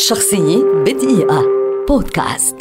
شخصية بدقيقة. بودكاست.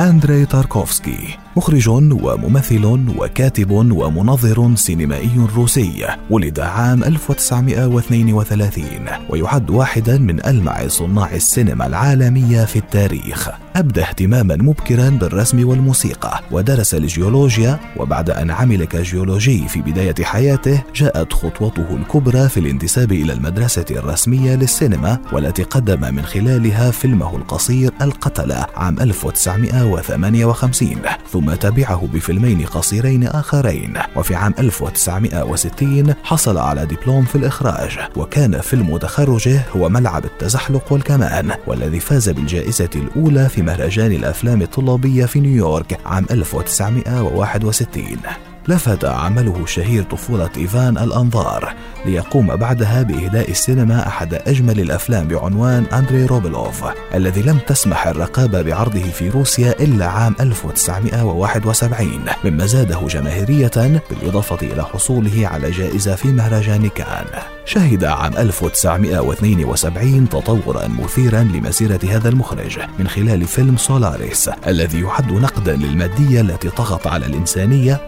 أندري تاركوفسكي. مخرج وممثل وكاتب ومنظر سينمائي روسي ولد عام 1932 ويعد واحدا من ألمع صناع السينما العالمية في التاريخ. أبدى اهتماما مبكرا بالرسم والموسيقى ودرس الجيولوجيا وبعد أن عمل كجيولوجي في بداية حياته جاءت خطوته الكبرى في الانتساب إلى المدرسة الرسمية للسينما والتي قدم من خلالها فيلمه القصير القتلة عام 1958 ثم ثم تبعه بفيلمين قصيرين آخرين. وفي عام 1960 حصل على دبلوم في الإخراج وكان فيلم تخرجه هو ملعب التزحلق والكمان والذي فاز بالجائزة الأولى في مهرجان الأفلام الطلابية في نيويورك عام 1961 لفت عمله الشهير طفولة إيفان الأنظار ليقوم بعدها بإهداء السينما أحد أجمل الأفلام بعنوان أندري روبلوف الذي لم تسمح الرقابة بعرضه في روسيا إلا عام 1971 مما زاده جماهيرية بالإضافة إلى حصوله على جائزة في مهرجان كان. شهد عام 1972 تطورا مثيرا لمسيرة هذا المخرج من خلال فيلم سولاريس الذي يعد نقدا للمادية التي طغت على الإنسانية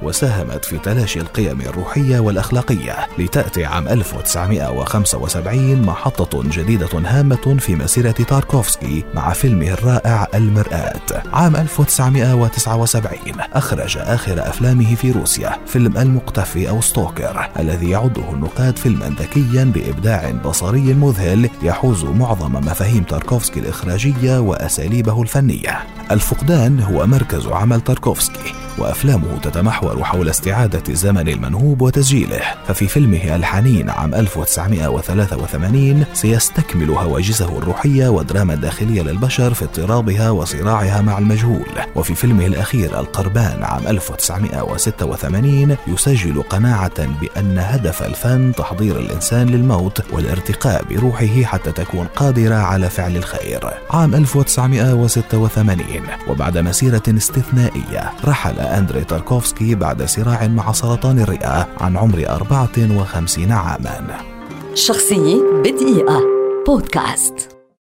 وساهمت في تلاشي القيم الروحية والأخلاقية لتأتي عام 1975 محطة جديدة هامة في مسيرة تاركوفسكي مع فيلمه الرائع المرآة. عام 1979 أخرج آخر أفلامه في روسيا فيلم المقتفي أو ستوكر الذي يعده النقاد فيلما ذكيا بإبداع بصري مذهل يحوز معظم مفاهيم تاركوفسكي الإخراجية وأساليبه الفنية. الفقدان هو مركز عمل تاركوفسكي. وأفلامه تتمحور حول استعادة الزمن المنهوب وتسجيله. ففي فيلمه الحنين عام 1983 سيستكمل هواجسه الروحية والدراما الداخلية للبشر في اضطرابها وصراعها مع المجهول. وفي فيلمه الأخير القربان عام 1986 يسجل قناعة بأن هدف الفن تحضير الإنسان للموت والارتقاء بروحه حتى تكون قادرة على فعل الخير. عام 1986 وبعد مسيرة استثنائية رحل أندري تاركوفسكي بعد صراع مع سرطان الرئة عن عمر 54 عاما. شخصية بدقيقة. بودكاست.